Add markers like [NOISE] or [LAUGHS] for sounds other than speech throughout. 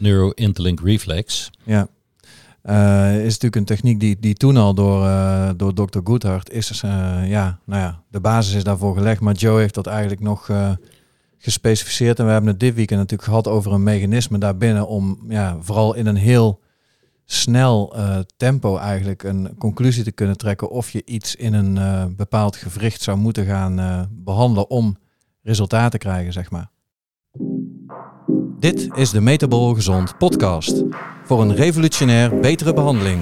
Neuro-interlink reflex. Ja. Uh, is natuurlijk een techniek die, die toen al door, uh, door Dr. Goodhart is. Uh, ja, nou ja, de basis is daarvoor gelegd. Maar Joe heeft dat eigenlijk nog gespecificeerd. En we hebben het dit weekend natuurlijk gehad over een mechanisme daarbinnen. Om ja, vooral in een heel snel tempo eigenlijk een conclusie te kunnen trekken. Of je iets in een bepaald gewricht zou moeten gaan behandelen om resultaten te krijgen, zeg maar. Dit is de Metabol Gezond podcast voor een revolutionair betere behandeling.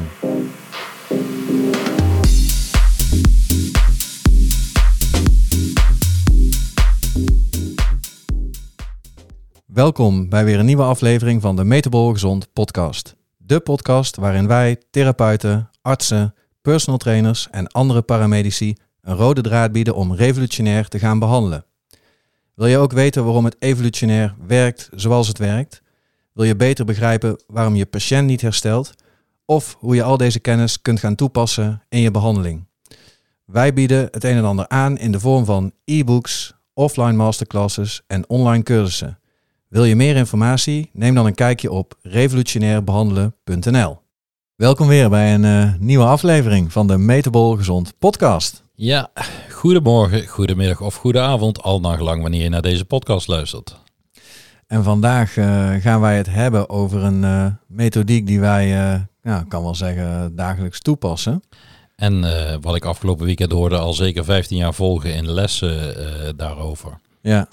Welkom bij weer een nieuwe aflevering van de Metabol Gezond podcast. De podcast waarin wij, therapeuten, artsen, personal trainers en andere paramedici een rode draad bieden om revolutionair te gaan behandelen. Wil je ook weten waarom het evolutionair werkt zoals het werkt? Wil je beter begrijpen waarom je patiënt niet herstelt? Of hoe je al deze kennis kunt gaan toepassen in je behandeling? Wij bieden het een en ander aan in de vorm van e-books, offline masterclasses en online cursussen. Wil je meer informatie? Neem dan een kijkje op revolutionairbehandelen.nl. Welkom weer bij een uh, nieuwe aflevering van de Metabol Gezond podcast. Ja, goedemorgen, goedemiddag of goedenavond, al nagelang wanneer je naar deze podcast luistert. En vandaag uh, gaan wij het hebben over een uh, methodiek die wij, uh, ja, kan wel zeggen, dagelijks toepassen. En wat ik afgelopen weekend hoorde, al zeker 15 jaar volgen in lessen daarover. Ja.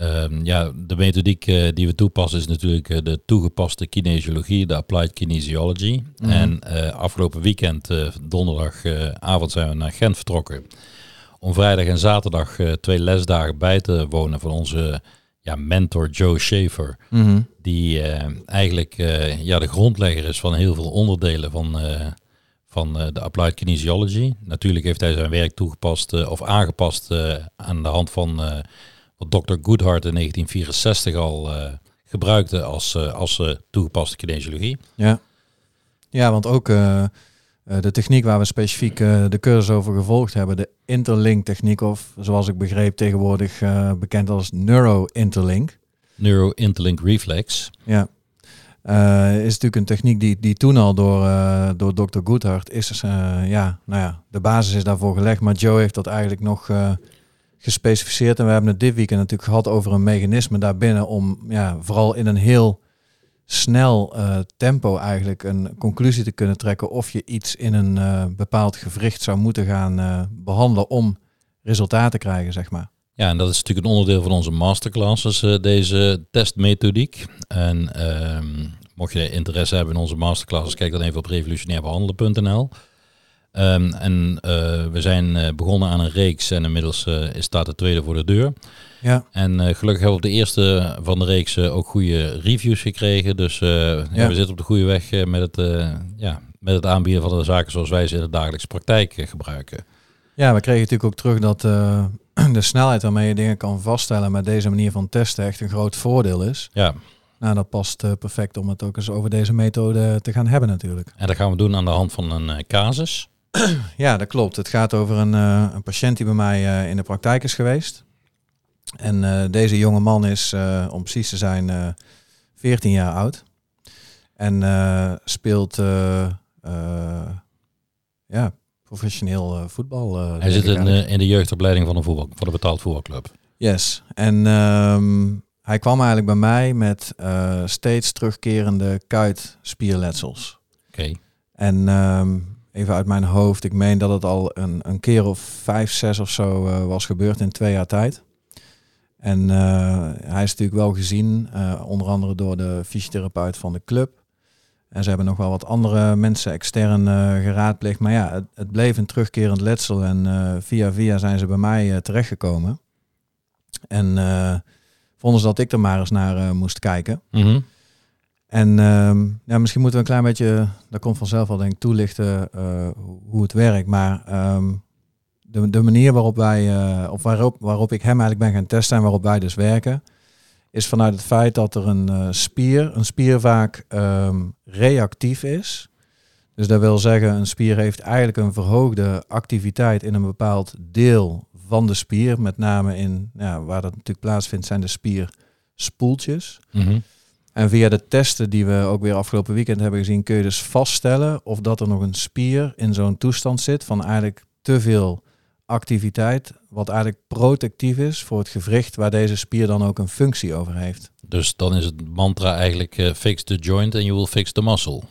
Um, ja, de methodiek die we toepassen is natuurlijk de toegepaste kinesiologie, de applied kinesiology. Mm En afgelopen weekend, donderdagavond, zijn we naar Gent vertrokken. Om vrijdag en zaterdag twee lesdagen bij te wonen van onze ja, mentor Joe Schaefer. Mhm. Die eigenlijk ja, de grondlegger is van heel veel onderdelen van, van de Applied Kinesiology. Natuurlijk heeft hij zijn werk toegepast of aangepast aan de hand van wat Dr. Goodhart in 1964 al gebruikte als, als toegepaste kinesiologie. Ja. ja, want ook eh, de techniek waar we specifiek uh, de cursus over gevolgd hebben, de interlink techniek, of zoals ik begreep tegenwoordig uh, bekend als neuro-interlink. Neuro-interlink reflex. Ja. is natuurlijk een techniek die, die toen al door, door Dr. Goodhart is. ja, nou ja, de basis is daarvoor gelegd, maar Joe heeft dat eigenlijk nog gespecificeerd. En we hebben het dit weekend natuurlijk gehad over een mechanisme daarbinnen om ja, vooral in een heel snel uh, tempo eigenlijk een conclusie te kunnen trekken of je iets in een uh, bepaald gewricht zou moeten gaan uh, behandelen om resultaten te krijgen, zeg maar. Ja, en dat is natuurlijk een onderdeel van onze masterclasses, deze testmethodiek. En ehm, mocht je interesse hebben in onze masterclasses, kijk dan even op revolutionairbehandelen.nl. Um, en we zijn begonnen aan een reeks en inmiddels staat de tweede voor de deur. Ja. En gelukkig hebben we op de eerste van de reeks ook goede reviews gekregen. Dus ja. ja. we zitten op de goede weg met, het, ja, met het aanbieden van de zaken zoals wij ze in de dagelijkse praktijk gebruiken. Ja, we kregen natuurlijk ook terug dat [CLEARS THROAT] de snelheid waarmee je dingen kan vaststellen met deze manier van testen echt een groot voordeel is. Ja. Nou, dat past perfect om het ook eens over deze methode te gaan hebben natuurlijk. En dat gaan we doen aan de hand van een casus. [CLEARS THROAT] Ja, dat klopt. Het gaat over een, een patiënt die bij mij in de praktijk is geweest. En uh, deze jonge man is, om precies te zijn, uh, eh, 14 jaar oud. En speelt ja, professioneel voetbal. Hij zit in, in, de jeugdopleiding van een, voetbal, van een betaald voetbalclub. Yes. En um, hij kwam eigenlijk bij mij met steeds terugkerende kuitspierletsels. Oké. Okay. En um, even uit mijn hoofd, ik meen dat het al een, een keer of vijf, zes of zo was gebeurd in twee jaar tijd. En uh, hij is natuurlijk wel gezien, uh, onder andere door de fysiotherapeut van de club. En ze hebben nog wel wat andere mensen extern geraadpleegd. Maar ja, het, bleef een terugkerend letsel. En via via zijn ze bij mij terechtgekomen. En vonden ze dat ik er maar eens naar moest kijken. -hmm. En ehm, ja, misschien moeten we een klein beetje, dat komt vanzelf al denk ik, toelichten hoe het werkt. Maar um, de, de manier waarop wij, uh, of waarop, waarop ik hem eigenlijk ben gaan testen en waarop wij dus werken, is vanuit het feit dat er een uh, spier, een spier vaak um, reactief is. Dus dat wil zeggen, een spier heeft eigenlijk een verhoogde activiteit in een bepaald deel van de spier. Met name in, ja, waar dat natuurlijk plaatsvindt, zijn de spierspoeltjes. Mm. En via de testen die we ook weer afgelopen weekend hebben gezien, kun je dus vaststellen of dat er nog een spier in zo'n toestand zit van eigenlijk te veel activiteit, wat eigenlijk protectief is voor het gewricht waar deze spier dan ook een functie over heeft. Dus dan is het mantra eigenlijk uh, fix the joint and you will fix the muscle.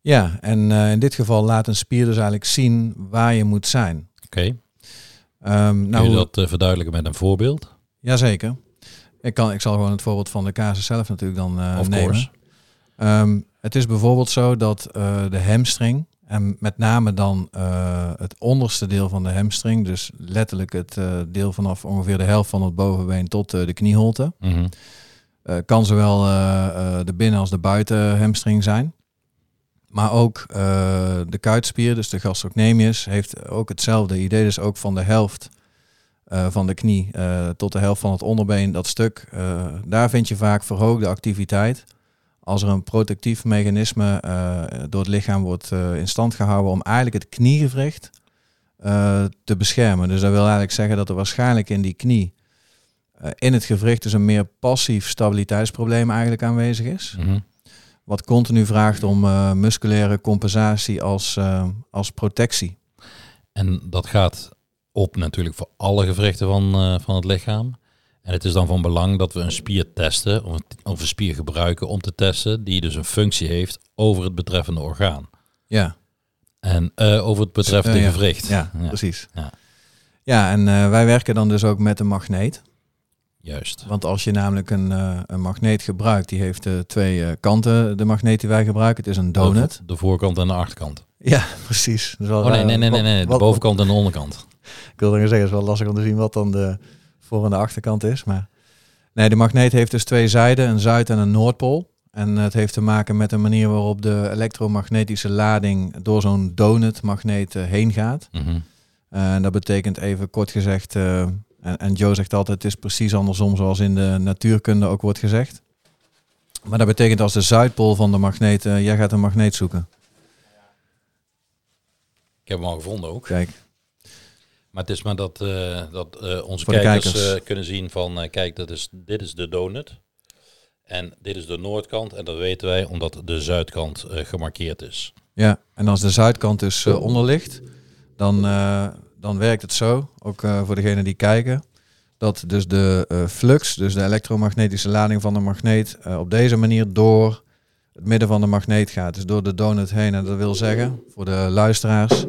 Ja, en uh, in dit geval laat een spier dus eigenlijk zien waar je moet zijn. Oké. Okay. Um, nou, Kun je dat uh, verduidelijken met een voorbeeld? Jazeker. Ik, kan, ik zal gewoon het voorbeeld van de casus zelf natuurlijk dan uh, nemen. Um, het is bijvoorbeeld zo dat uh, de hamstring, en met name dan uh, het onderste deel van de hamstring, dus letterlijk het deel vanaf ongeveer de helft van het bovenbeen tot de knieholte, mm -hmm. kan zowel de binnen- als de buiten hamstring zijn. Maar ook de kuitspier, dus de gastrocnemius, heeft ook hetzelfde idee, dus ook van de helft uh, van de knie uh, tot de helft van het onderbeen, dat stuk, uh, daar vind je vaak verhoogde activiteit. Als er een protectief mechanisme door het lichaam wordt in stand gehouden om eigenlijk het kniegewricht te beschermen. Dus dat wil eigenlijk zeggen dat er waarschijnlijk in die knie, in het gewricht, dus een meer passief stabiliteitsprobleem eigenlijk aanwezig is. Mm -hmm. Wat continu vraagt om musculaire compensatie als, als protectie. En dat gaat op natuurlijk voor alle gewrichten van, uh, van het lichaam. En het is dan van belang dat we een spier testen of, of een spier gebruiken om te testen die dus een functie heeft over het betreffende orgaan. Ja. En uh, over het betreffende uh, ja. gewricht. Ja, ja. precies. Ja, ja en wij werken dan dus ook met een magneet. Juist. Want als je namelijk een, een magneet gebruikt, die heeft twee kanten, de magneet die wij gebruiken. Het is een donut. De, de voorkant en de achterkant. Ja, precies. Wel, oh nee, nee, nee, nee, nee. de bovenkant en de onderkant. Ik wilde zeggen, het is wel lastig om te zien wat dan de voor- en de achterkant is. Maar nee, de magneet heeft dus twee zijden, een zuid- en een noordpool. En het heeft te maken met de manier waarop de elektromagnetische lading door zo'n donutmagneet uh, heen gaat. Mm -hmm. uh, en dat betekent even kort gezegd, uh, en, en, Joe zegt altijd, het is precies andersom zoals in de natuurkunde ook wordt gezegd. Maar dat betekent als de zuidpool van de magneet, jij gaat een magneet zoeken. Heb hem al gevonden ook. Kijk. Maar het is maar dat, uh, dat uh, onze kijkers, kijkers. Uh, kunnen zien van, kijk, dat is, dit is de donut. En dit is de noordkant. En dat weten wij omdat de zuidkant gemarkeerd is. Ja, en als de zuidkant dus onder ligt, dan, dan werkt het zo, ook voor degenen die kijken, dat dus de flux, dus de elektromagnetische lading van de magneet, op deze manier door het midden van de magneet gaat. Dus door de donut heen. En dat wil zeggen, voor de luisteraars,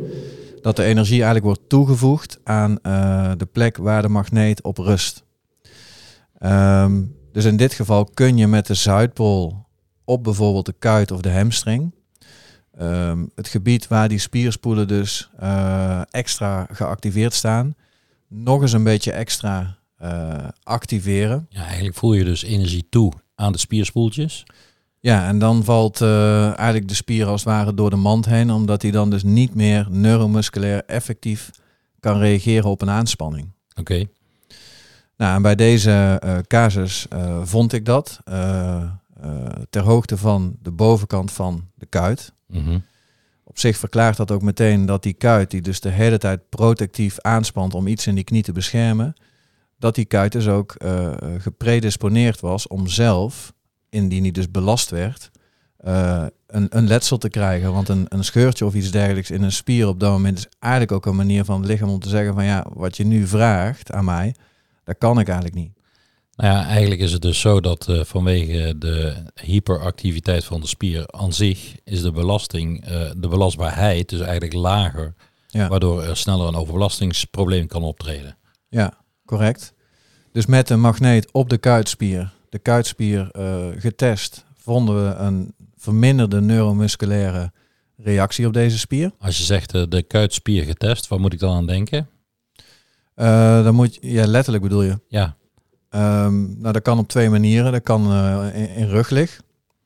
dat de energie eigenlijk wordt toegevoegd aan uh, de plek waar de magneet op rust. Um, dus in dit geval kun je met de Zuidpool op bijvoorbeeld de kuit of de hamstring, um, het gebied waar die spierspoelen dus uh, extra geactiveerd staan, nog eens een beetje extra uh, activeren. Ja, eigenlijk voel je dus energie toe aan de spierspoeltjes. Ja, en dan valt uh, eigenlijk de spier als het ware door de mand heen, omdat hij dan dus niet meer neuromusculair effectief kan reageren op een aanspanning. Oké. Okay. Nou, en bij deze uh, casus uh, vond ik dat ter hoogte van de bovenkant van de kuit. Mm -hmm. Op zich verklaart dat ook meteen dat die kuit, die dus de hele tijd protectief aanspant om iets in die knie te beschermen, dat die kuit dus ook gepredisponeerd was om zelf indien die dus belast werd, uh, een, een letsel te krijgen. Want een, een scheurtje of iets dergelijks in een spier op dat moment is eigenlijk ook een manier van het lichaam om te zeggen van ja, wat je nu vraagt aan mij, dat kan ik eigenlijk niet. Nou ja, eigenlijk is het dus zo dat uh, vanwege de hyperactiviteit van de spier aan zich is de belasting, uh, de belastbaarheid dus eigenlijk lager, ja. waardoor er sneller een overbelastingsprobleem kan optreden. Ja, correct. Dus met een magneet op de kuitspier de kuitspier uh, getest, vonden we een verminderde neuromusculaire reactie op deze spier. Als je zegt uh, de kuitspier getest, waar moet ik dan aan denken? Uh, dan moet je, ja, letterlijk bedoel je. Ja. Um, nou, dat kan op twee manieren. Dat kan in, in ruglig,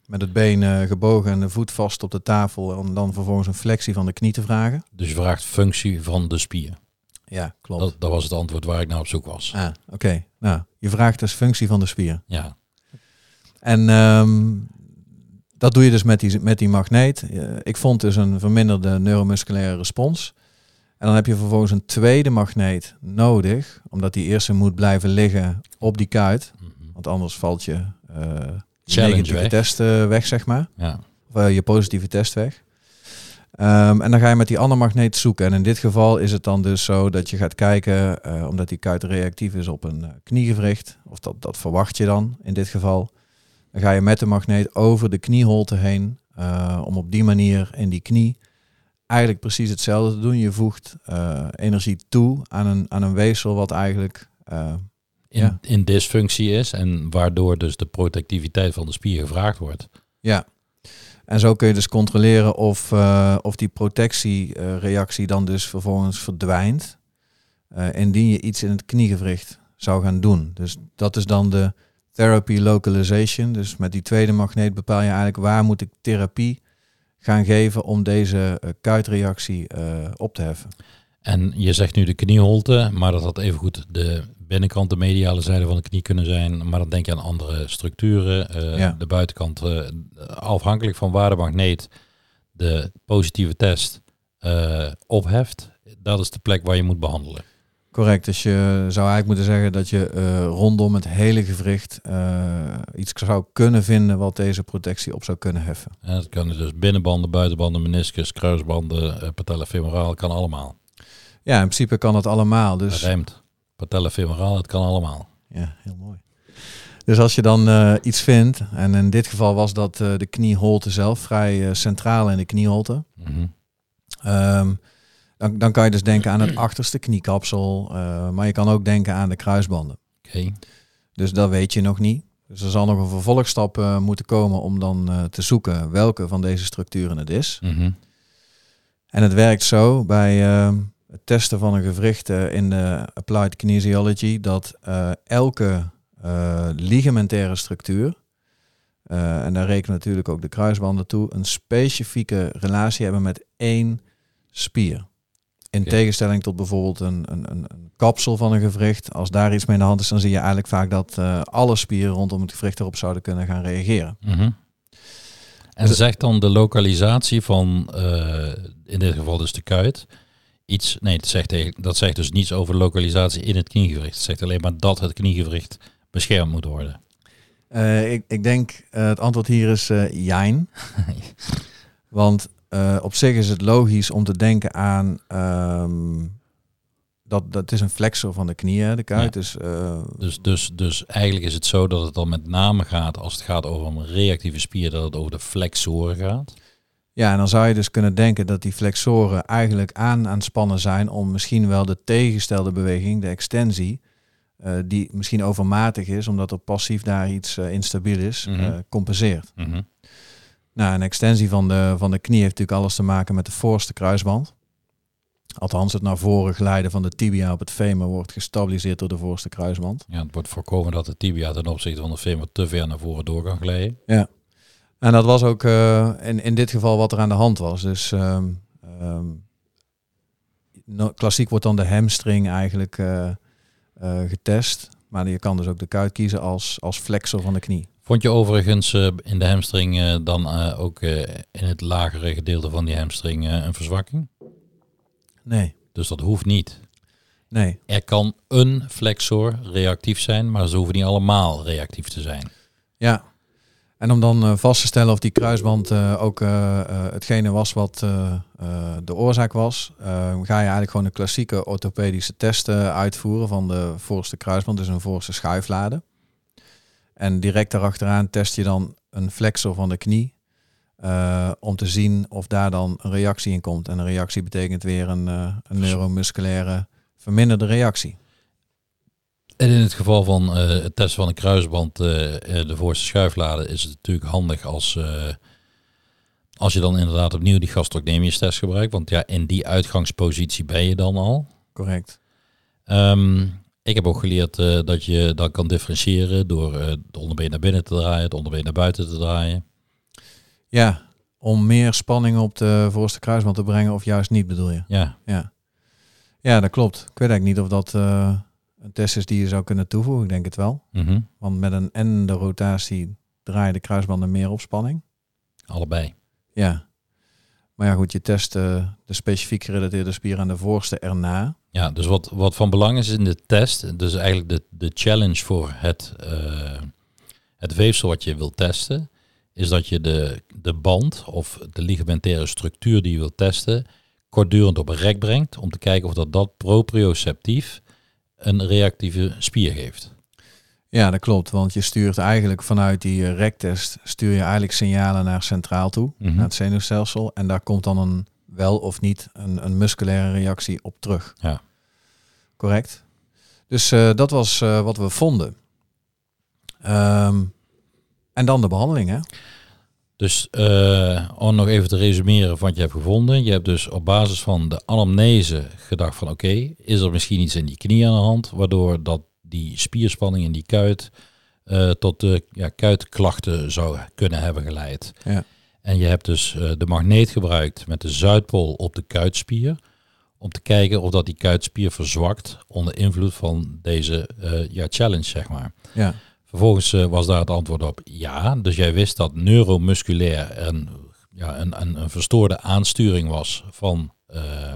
met het been gebogen en de voet vast op de tafel, om dan vervolgens een flexie van de knie te vragen. Dus je vraagt functie van de spier. Ja, klopt. Dat, dat, was het antwoord waar ik naar op zoek was. Ah, oké. Nou, je vraagt dus functie van de spier. Ja. En um, dat doe je dus met die, met die magneet. Ik vond dus een verminderde neuromusculaire respons. En dan heb je vervolgens een tweede magneet nodig, omdat die eerste moet blijven liggen op die kuit. -hmm. Want anders valt je uh, negatieve weg. test eh, weg, zeg maar. Ja. Of eh, je positieve test weg. Ehm, en dan ga je met die andere magneet zoeken. En in dit geval is het dan dus zo dat je gaat kijken, eh, omdat die kuit reactief is op een eh, kniegewricht, of dat, dat verwacht je dan in dit geval. Dan ga je met de magneet over de knieholte heen, eh, om op die manier in die knie eigenlijk precies hetzelfde te doen. Je voegt energie toe aan een, aan een weefsel wat eigenlijk... In, Ja. in dysfunctie is en waardoor dus de protectiviteit van de spier gevraagd wordt. Ja. En zo kun je dus controleren of, eh, of die protectiereactie dan dus vervolgens verdwijnt. eh, indien je iets in het kniegewricht zou gaan doen. Dus dat is dan de therapy localization. Dus met die tweede magneet bepaal je eigenlijk waar moet ik therapie gaan geven om deze eh, kuitreactie op te heffen. En je zegt nu de knieholte, maar dat had evengoed de binnenkant, de mediale zijde van de knie kunnen zijn. Maar dan denk je aan andere structuren. eh, Ja. De buitenkant, eh, afhankelijk van waar de magneet de positieve test eh, opheft. Dat is de plek waar je moet behandelen. Correct, dus je zou eigenlijk moeten zeggen dat je rondom het hele gewricht iets zou kunnen vinden wat deze protectie op zou kunnen heffen. En dat kan dus binnenbanden, buitenbanden, meniscus, kruisbanden, patella femoraal, kan allemaal. Ja, in principe kan het allemaal. Dat Dus rijmt. Patella femoraal, het kan allemaal. Ja, heel mooi. Dus als je dan eh, iets vindt, en in dit geval was dat eh, de knieholte zelf vrij eh, centraal in de knieholte, Mhm. ehm, dan, dan kan je dus denken aan het achterste kniekapsel, maar je kan ook denken aan de kruisbanden. Oké. Dus dat weet je nog niet. Dus er zal nog een vervolgstap moeten komen om dan te zoeken welke van deze structuren het is. Mhm. En het werkt zo bij eh, het testen van een gewricht eh, in de applied kinesiology dat eh, elke eh, ligamentaire structuur, en daar rekenen natuurlijk ook de kruisbanden toe, een specifieke relatie hebben met één spier. In tegenstelling tot bijvoorbeeld een, een, een, een kapsel van een gewricht. Als daar iets mee in de hand is, dan zie je eigenlijk vaak dat alle spieren rondom het gewricht erop zouden kunnen gaan reageren. Mhm. En zegt dan de lokalisatie van, in dit geval dus de kuit, iets, nee, dat zegt, dat zegt dus niets over lokalisatie in het kniegewricht. Het zegt alleen maar dat het kniegewricht beschermd moet worden. Eh, ik, ik denk eh, het antwoord hier is eh jijn. [LAUGHS] Want op zich is het logisch om te denken aan ehm, dat dat is een flexor van de knieën, de kuit. Ja. Dus Dus, dus, dus eigenlijk is het zo dat het dan met name gaat, als het gaat over een reactieve spier, dat het over de flexoren gaat. Ja, en dan zou je dus kunnen denken dat die flexoren eigenlijk aan aan het spannen zijn om misschien wel de tegengestelde beweging, de extensie, eh, die misschien overmatig is, omdat er passief daar iets eh, instabiel is, Mhm. eh, compenseert. Mhm. Nou, een extensie van de, van de knie heeft natuurlijk alles te maken met de voorste kruisband. Althans, het naar voren glijden van de tibia op het femur wordt gestabiliseerd door de voorste kruisband. Ja, het wordt voorkomen dat de tibia ten opzichte van de femur te ver naar voren door kan glijden. En dat was ook eh, in, in dit geval wat er aan de hand was. Dus ehm, ehm, no- klassiek wordt dan de hamstring eigenlijk eh, eh, getest. Maar je kan dus ook de kuit kiezen als, als flexor van de knie. Vond je overigens in de hamstring dan ook in het lagere gedeelte van die hamstring een verzwakking? Nee, Dus dat hoeft niet. nee. Er kan een flexor reactief zijn, maar ze hoeven niet allemaal reactief te zijn. Ja. En om dan eh, vast te stellen of die kruisband eh, ook eh, hetgene was wat de oorzaak was, eh, ga je eigenlijk gewoon een klassieke orthopedische test uitvoeren van de voorste kruisband, dus een voorste schuiflade. En direct daarachteraan test je dan een flexor van de knie om te zien of daar dan een reactie in komt. En een reactie betekent weer een, eh, een neuromusculaire verminderde reactie. En in het geval van eh, het testen van een kruisband, eh, eh, de voorste schuiflade, is het natuurlijk handig als, als je dan inderdaad opnieuw die gastrocnemius test gebruikt. Want ja, in die uitgangspositie ben je dan al. Correct. Ehm, ik heb ook geleerd dat je dat kan differentiëren door de onderbeen naar binnen te draaien, het onderbeen naar buiten te draaien. Ja, om meer spanning op de voorste kruisband te brengen of juist niet bedoel je? Ja, Ja, ja dat klopt. Ik weet eigenlijk niet of dat een test is die je zou kunnen toevoegen. Ik denk het wel. mhm. Want met een en de rotatie draaien de kruisbanden meer op spanning. allebei. Ja. Maar ja goed, je test eh, de specifiek gerelateerde spier aan de voorste erna. Ja, dus wat, wat van belang is in de test, dus eigenlijk de, de challenge voor het, eh, Het weefsel wat je wilt testen, is dat je de, de band of de ligamentaire structuur die je wilt testen, kortdurend op een rek brengt om te kijken of dat, dat proprioceptief een reactieve spier geeft. Ja, dat klopt. Want je stuurt eigenlijk vanuit die uh, rektest stuur je eigenlijk signalen naar centraal toe, Mhm. naar het zenuwstelsel. En daar komt dan een wel of niet een, een musculaire reactie op terug. Ja. Correct. Dus eh, dat was eh, wat we vonden. Ehm, en dan de behandeling, hè? Dus eh, om nog even te resumeren van wat je hebt gevonden. Je hebt dus op basis van de anamnese gedacht van oké, is er misschien iets in die knie aan de hand, waardoor dat die spierspanning in die kuit eh, tot de ja, kuitklachten zou kunnen hebben geleid. Ja. En je hebt dus eh, de magneet gebruikt met de zuidpool op de kuitspier. Om te kijken of dat die kuitspier verzwakt onder invloed van deze ja, challenge, zeg maar. Ja. Vervolgens eh, was daar het antwoord op ja. Dus jij wist dat neuromusculair een, ja, een, een, een verstoorde aansturing was van eh,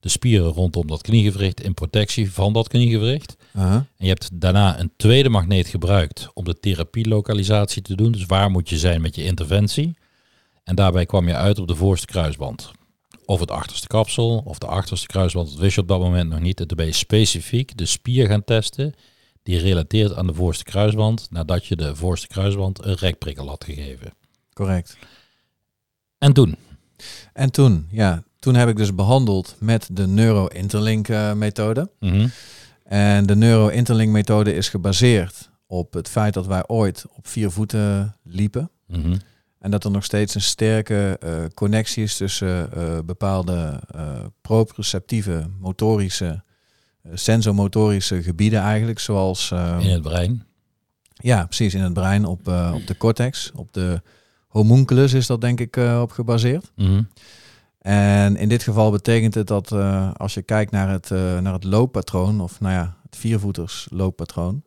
de spieren rondom dat kniegewricht in protectie van dat kniegewricht. Uh-huh. En je hebt daarna een tweede magneet gebruikt om de therapielokalisatie te doen. Dus waar moet je zijn met je interventie? En daarbij kwam je uit op de voorste kruisband. Of het achterste kapsel of de achterste kruisband. Dat wist je op dat moment nog niet. En toen ben je specifiek de spier gaan testen die relateert aan de voorste kruisband nadat je de voorste kruisband een rekprikkel had gegeven. Correct. En toen? En toen, ja, toen heb ik dus behandeld met de neuro-interlink eh, methode. Mhm. En de neuro-interlink methode is gebaseerd op het feit dat wij ooit op vier voeten liepen. Mhm. En dat er nog steeds een sterke eh, connectie is tussen eh, bepaalde eh proprioceptieve, motorische, sensomotorische gebieden eigenlijk. Zoals, eh, In het brein. ja, precies in het brein, op, eh, op de cortex, op de homunculus is dat denk ik eh, op gebaseerd. Mhm. En in dit geval betekent het dat eh, als je kijkt naar het, eh, naar het looppatroon, of nou ja, het viervoeters looppatroon,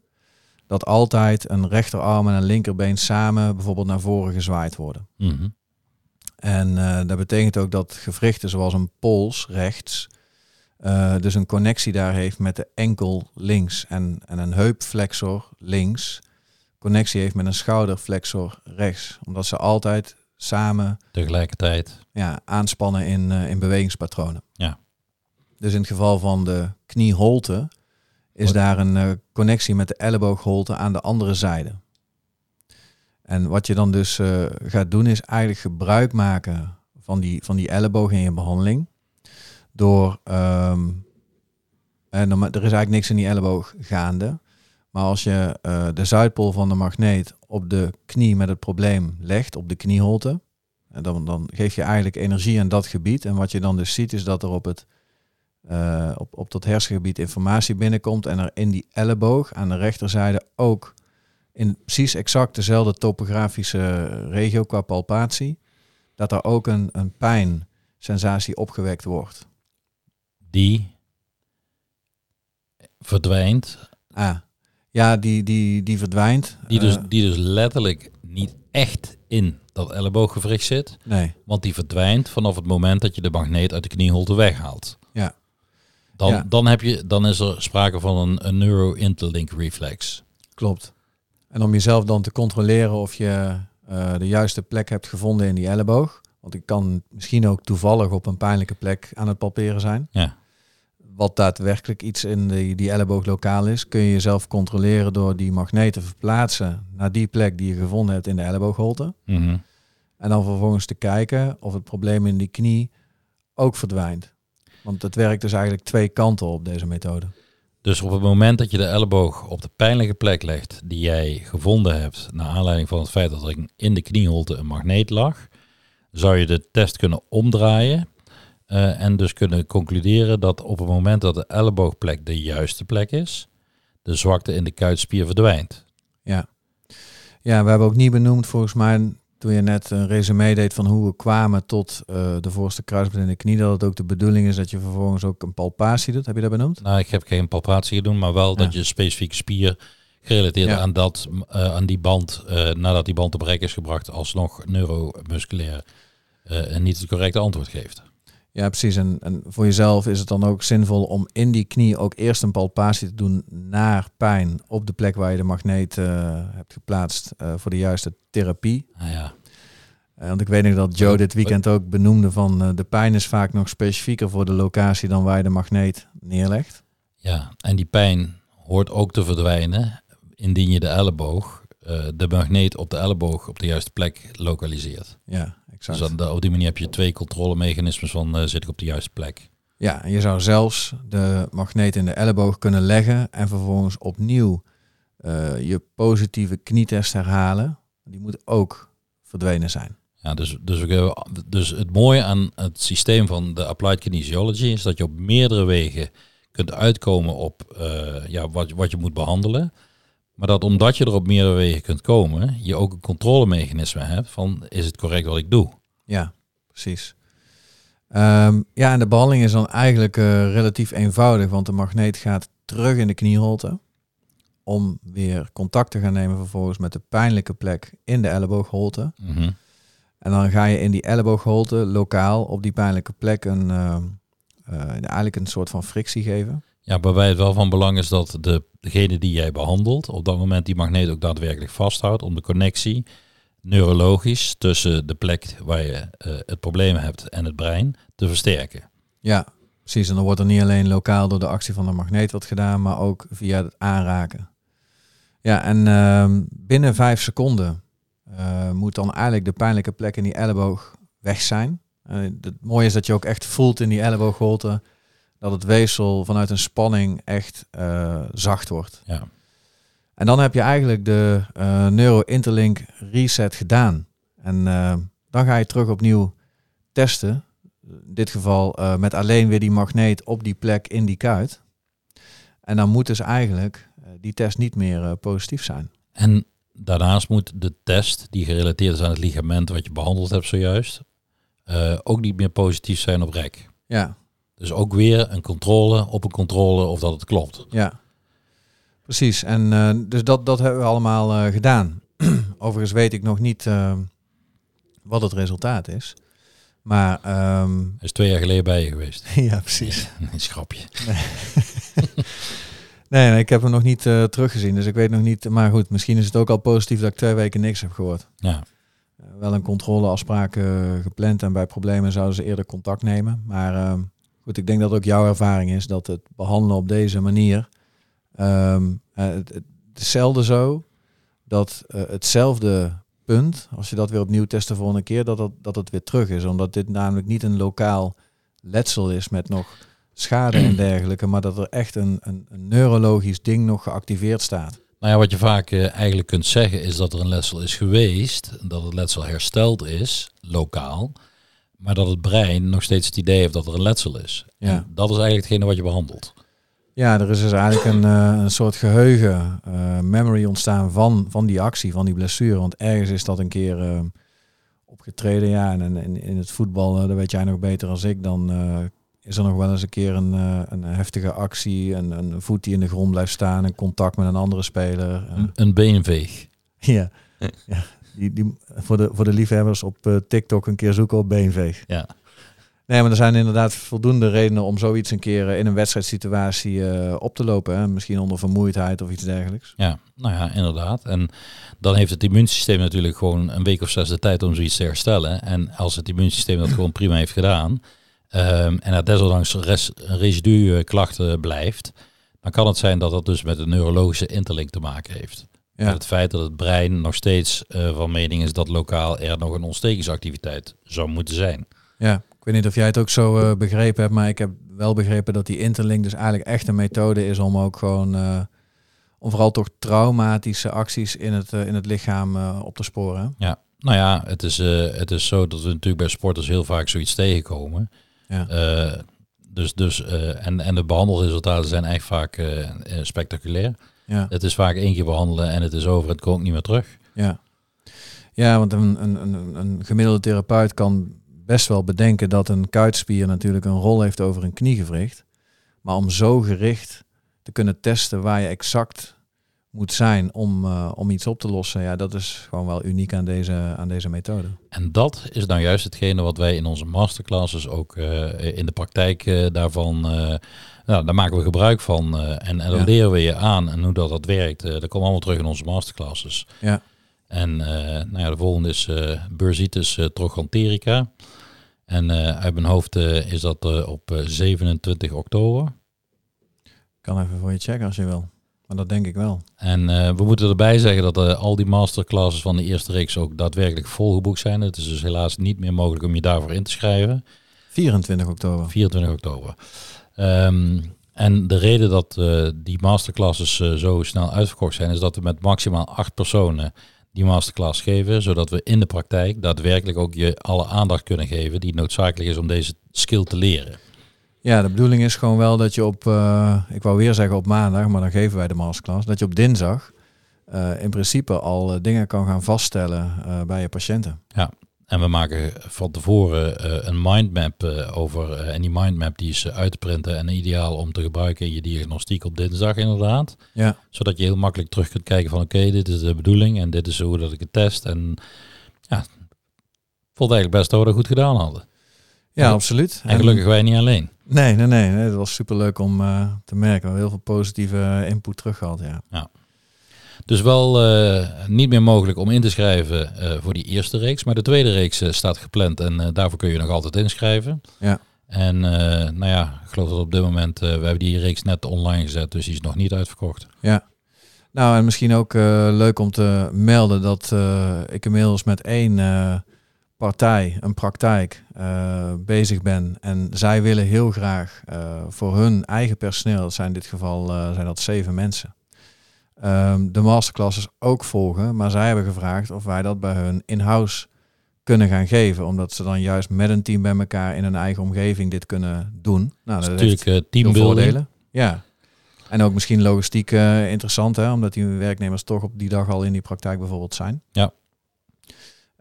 dat altijd een rechterarm en een linkerbeen samen bijvoorbeeld naar voren gezwaaid worden. Mhm. En eh, dat betekent ook dat gewrichten zoals een pols rechts, eh, dus een connectie daar heeft met de enkel links en, en een heupflexor links, connectie heeft met een schouderflexor rechts. Omdat ze altijd samen Tegelijkertijd. ja, aanspannen in, eh, in bewegingspatronen. Ja. Dus in het geval van de knieholte is Wat- daar een eh, connectie met de elleboogholte aan de andere zijde. En wat je dan dus gaat doen is eigenlijk gebruik maken van die, van die elleboog in je behandeling. Door, ehm, en dan, er is eigenlijk niks in die elleboog gaande. Maar als je eh, de zuidpool van de magneet op de knie met het probleem legt, op de knieholte, en dan, dan geef je eigenlijk energie aan dat gebied. En wat je dan dus ziet is dat er op, het, eh, op, op dat hersengebied informatie binnenkomt. En er in die elleboog aan de rechterzijde ook in precies exact dezelfde topografische regio qua palpatie. Dat er ook een, een pijnsensatie opgewekt wordt. Die verdwijnt. Ah, ja, die, die, die verdwijnt. Die dus, Eh, die dus letterlijk niet echt in dat ellebooggewricht zit. nee, Want die verdwijnt vanaf het moment dat je de magneet uit de knieholte weghaalt. Ja. Dan, Ja. dan, heb je, dan is er sprake van een, een neuro-interlink reflex. klopt. En om jezelf dan te controleren of je eh, de juiste plek hebt gevonden in die elleboog. Want ik kan misschien ook toevallig op een pijnlijke plek aan het palperen zijn. Ja. Wat daadwerkelijk iets in die, die elleboog lokaal is, kun je jezelf controleren door die magneet te verplaatsen naar die plek die je gevonden hebt in de elleboogholte. Mhm. En dan vervolgens te kijken of het probleem in die knie ook verdwijnt. Want het werkt dus eigenlijk twee kanten op deze methode. Dus op het moment dat je de elleboog op de pijnlijke plek legt die jij gevonden hebt, naar aanleiding van het feit dat er in de knieholte een magneet lag, zou je de test kunnen omdraaien eh, en dus kunnen concluderen dat op het moment dat de elleboogplek de juiste plek is, de zwakte in de kuitspier verdwijnt. Ja. ja, we hebben ook niet benoemd volgens mij toen je net een resume deed van hoe we kwamen tot eh, de voorste kruisband in de knie, dat het ook de bedoeling is dat je vervolgens ook een palpatie doet. Heb je dat benoemd? Nou, ik heb geen palpatie gedaan, maar wel dat je een specifieke spier gerelateerd Ja. aan, dat, eh, aan die band, nadat die band op rek is gebracht, alsnog neuromusculair en niet het correcte antwoord geeft. Ja, precies. En, en voor jezelf is het dan ook zinvol om in die knie ook eerst een palpatie te doen naar pijn op de plek waar je de magneet uh, hebt geplaatst uh, voor de juiste therapie. Ah, ja. Uh, want ik weet nog dat Joe dit weekend ook benoemde van de pijn is vaak nog specifieker voor de locatie dan waar je de magneet neerlegt. Ja, en die pijn hoort ook te verdwijnen indien je de elleboog, de magneet op de elleboog op de juiste plek lokaliseert. Ja, dus dan, op die manier heb je twee controlemechanismes van uh, zit ik op de juiste plek. Ja, en je zou zelfs de magneet in de elleboog kunnen leggen en vervolgens opnieuw uh, je positieve knietest herhalen. Die moet ook verdwenen zijn. Ja, dus, dus, we, dus het mooie aan het systeem van de Applied Kinesiology is dat je op meerdere wegen kunt uitkomen op ja, wat, wat je moet behandelen. Maar dat omdat je er op meerdere wegen kunt komen, je ook een controlemechanisme hebt van is het correct wat ik doe. Ja, precies. Ehm, ja, en de behandeling is dan eigenlijk uh, relatief eenvoudig, want de magneet gaat terug in de knieholte om weer contact te gaan nemen vervolgens met de pijnlijke plek in de elleboogholte. Mhm. En dan ga je in die elleboogholte lokaal op die pijnlijke plek een, uh, uh, eigenlijk een soort van frictie geven. Ja, waarbij het wel van belang is dat de, degene die jij behandelt op dat moment die magneet ook daadwerkelijk vasthoudt om de connectie neurologisch tussen de plek waar je uh, het probleem hebt en het brein te versterken. Ja, precies. En dan wordt er niet alleen lokaal door de actie van de magneet wat gedaan, maar ook via het aanraken. Ja, en uh, binnen vijf seconden uh, moet dan eigenlijk de pijnlijke plek in die elleboog weg zijn. Uh, het mooie is dat je ook echt voelt in die elleboogholte dat het weefsel vanuit een spanning echt uh, zacht wordt. Ja. En dan heb je eigenlijk de uh, neuro-interlink reset gedaan. En uh, dan ga je terug opnieuw testen. In dit geval met alleen weer die magneet op die plek in die kuit. En dan moet dus eigenlijk die test niet meer positief zijn. En daarnaast moet de test die gerelateerd is aan het ligament wat je behandeld hebt zojuist, ook niet meer positief zijn op rek. Ja, dus ook weer een controle op een controle of dat het klopt. Ja, precies. En uh, dus dat, dat hebben we allemaal uh, gedaan. [CLEARS THROAT] Overigens weet ik nog niet uh, wat het resultaat is. Maar... Um... Hij is twee jaar geleden bij je geweest. [LAUGHS] ja, precies. een schrapje. [LAUGHS] Nee. nee, nee, ik heb hem nog niet teruggezien. Dus ik weet nog niet... Maar goed, misschien is het ook al positief dat ik twee weken niks heb gehoord. Ja. wel een controleafspraak gepland en bij problemen zouden ze eerder contact nemen. Maar ehm, Goed, ik denk dat ook jouw ervaring is dat het behandelen op deze manier. Um, het, het, hetzelfde zo dat uh, hetzelfde punt, als je dat weer opnieuw test de volgende keer, dat, dat, dat het weer terug is. Omdat dit namelijk niet een lokaal letsel is met nog schade en dergelijke, maar dat er echt een, een, neurologisch ding nog geactiveerd staat. Nou ja, wat je vaak uh, eigenlijk kunt zeggen is dat er een letsel is geweest, dat het letsel hersteld is, lokaal. Maar dat het brein nog steeds het idee heeft dat er een letsel is. Ja. En dat is eigenlijk hetgene wat je behandelt. Ja, er is dus eigenlijk een, uh, een soort geheugen, uh, memory ontstaan van, van die actie, van die blessure. Want ergens is dat een keer uh, opgetreden. Ja, en in, in het voetbal, dat weet jij nog beter als ik, dan is er nog wel eens een keer een, een heftige actie. Een, een voet die in de grond blijft staan, een contact met een andere speler. Een, een beenveeg. Ja. [LAUGHS] ja, die, die, voor, de, voor de liefhebbers op uh, TikTok een keer zoeken op beenveeg. Ja. Nee, maar er zijn inderdaad voldoende redenen om zoiets een keer uh, in een wedstrijdsituatie uh, op te lopen. Hè? Misschien onder vermoeidheid of iets dergelijks. Ja, nou ja, inderdaad. En dan heeft het immuunsysteem natuurlijk gewoon een week of zes de tijd om zoiets te herstellen. En als het immuunsysteem dat gewoon prima heeft gedaan, um, en er desondanks res, residu klachten blijft, dan kan het zijn dat dat dus met een neurologische interlink te maken heeft. Ja. Het feit dat het brein nog steeds uh, van mening is dat lokaal er nog een ontstekingsactiviteit zou moeten zijn. Ja, ik weet niet of jij het ook zo uh, begrepen hebt, maar ik heb wel begrepen dat die interlink dus eigenlijk echt een methode is om ook gewoon, uh, om vooral toch traumatische acties in het, in het lichaam op te sporen. Ja, nou ja, het is, het is zo dat we natuurlijk bij sporters heel vaak zoiets tegenkomen. Ja. dus, dus, en, en de behandelresultaten zijn eigenlijk vaak spectaculair. Ja. Het is vaak één keer behandelen en het is over, het komt niet meer terug. Ja, ja want een, een, een, een gemiddelde therapeut kan best wel bedenken dat een kuitspier natuurlijk een rol heeft over een kniegewricht. Maar om zo gericht te kunnen testen waar je exact moet zijn om, uh, om iets op te lossen. Ja, dat is gewoon wel uniek aan deze, aan deze methode. En dat is nou juist hetgene wat wij in onze masterclasses ook uh, in de praktijk uh, daarvan, nou, daar maken we gebruik van. en en dan leren we je aan en hoe dat, dat werkt. dat komt allemaal terug in onze masterclasses. Ja. En nou ja, de volgende is Bursitis trochanterica. En uit mijn hoofd is dat op 27 oktober. Ik kan even voor je checken als je wil. Maar dat denk ik wel. En uh, we moeten erbij zeggen dat uh, al die masterclasses van de eerste reeks ook daadwerkelijk volgeboekt zijn. Het is dus helaas niet meer mogelijk om je daarvoor in te schrijven. 24 oktober. 24 oktober. Um, en de reden dat uh, die masterclasses zo snel uitverkocht zijn, is dat we met maximaal acht personen die masterclass geven, zodat we in de praktijk daadwerkelijk ook je alle aandacht kunnen geven die noodzakelijk is om deze skill te leren. Ja, de bedoeling is gewoon wel dat je op, uh, ik wou weer zeggen op maandag, maar dan geven wij de masterclass, dat je op dinsdag in principe al dingen kan gaan vaststellen bij je patiënten. Ja, en we maken van tevoren een mindmap over, en die mindmap die is uit te printen en ideaal om te gebruiken in je diagnostiek op dinsdag inderdaad. Ja. Zodat je heel makkelijk terug kunt kijken van oké, dit is de bedoeling en dit is hoe dat ik het test. En ja, vond eigenlijk best dat we dat goed gedaan hadden. Ja, absoluut. En gelukkig wij niet alleen. Nee, nee, nee. Het was super leuk om uh, te merken. We hebben heel veel positieve input terug gehad. Ja. ja. Dus wel uh, niet meer mogelijk om in te schrijven uh, voor die eerste reeks. Maar de tweede reeks staat gepland en daarvoor kun je nog altijd inschrijven. Ja. En nou ja, ik geloof dat op dit moment, we hebben die reeks net online gezet, dus die is nog niet uitverkocht. Ja. Nou, en misschien ook leuk om te melden dat ik inmiddels met één partij, een praktijk bezig ben en zij willen heel graag voor hun eigen personeel, dat zijn in dit geval zijn dat zeven mensen, um, de masterclasses ook volgen. Maar zij hebben gevraagd of wij dat bij hun in-house kunnen gaan geven, omdat ze dan juist met een team bij elkaar in hun eigen omgeving dit kunnen doen. Nou, dat, is natuurlijk teambuilding. Ja. En ook misschien logistiek interessant, hè, omdat die werknemers toch op die dag al in die praktijk bijvoorbeeld zijn. Ja.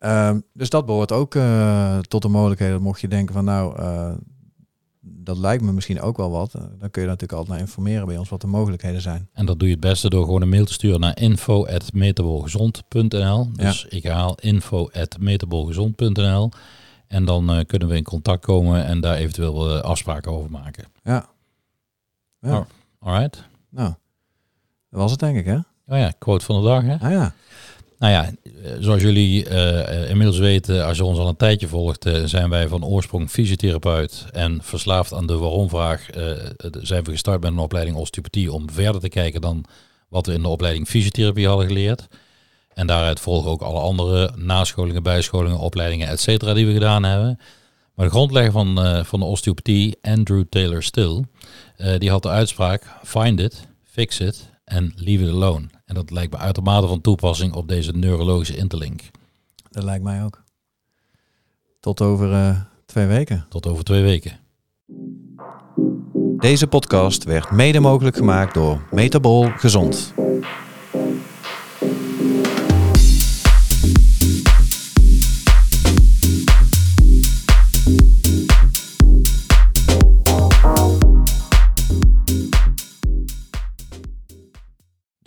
Ehm, dus dat behoort ook uh, tot de mogelijkheden. Mocht je denken van nou, uh, dat lijkt me misschien ook wel wat. Uh, dan kun je natuurlijk altijd naar informeren bij ons wat de mogelijkheden zijn. En dat doe je het beste door gewoon een mail te sturen naar info.metabolgezond.nl. Dus ja. ik haal info.metabolgezond.nl. En dan kunnen we in contact komen en daar eventueel afspraken over maken. Ja. ja. All right. Nou, dat was het denk ik hè? Oh ja, quote van de dag hè? Ah ja. Nou ja, zoals jullie uh, inmiddels weten, als je ons al een tijdje volgt, zijn wij van oorsprong fysiotherapeut en verslaafd aan de waarom-vraag zijn we gestart met een opleiding osteopathie om verder te kijken dan wat we in de opleiding fysiotherapie hadden geleerd. En daaruit volgen ook alle andere nascholingen, bijscholingen, opleidingen, et cetera, die we gedaan hebben. Maar de grondlegger van, van de osteopathie, Andrew Taylor Still, die had de uitspraak, find it, fix it en leave it alone. En dat lijkt me uitermate van toepassing op deze neurologische interlink. Dat lijkt mij ook. Tot over uh, twee weken. Tot over twee weken. Deze podcast werd mede mogelijk gemaakt door Metabol Gezond.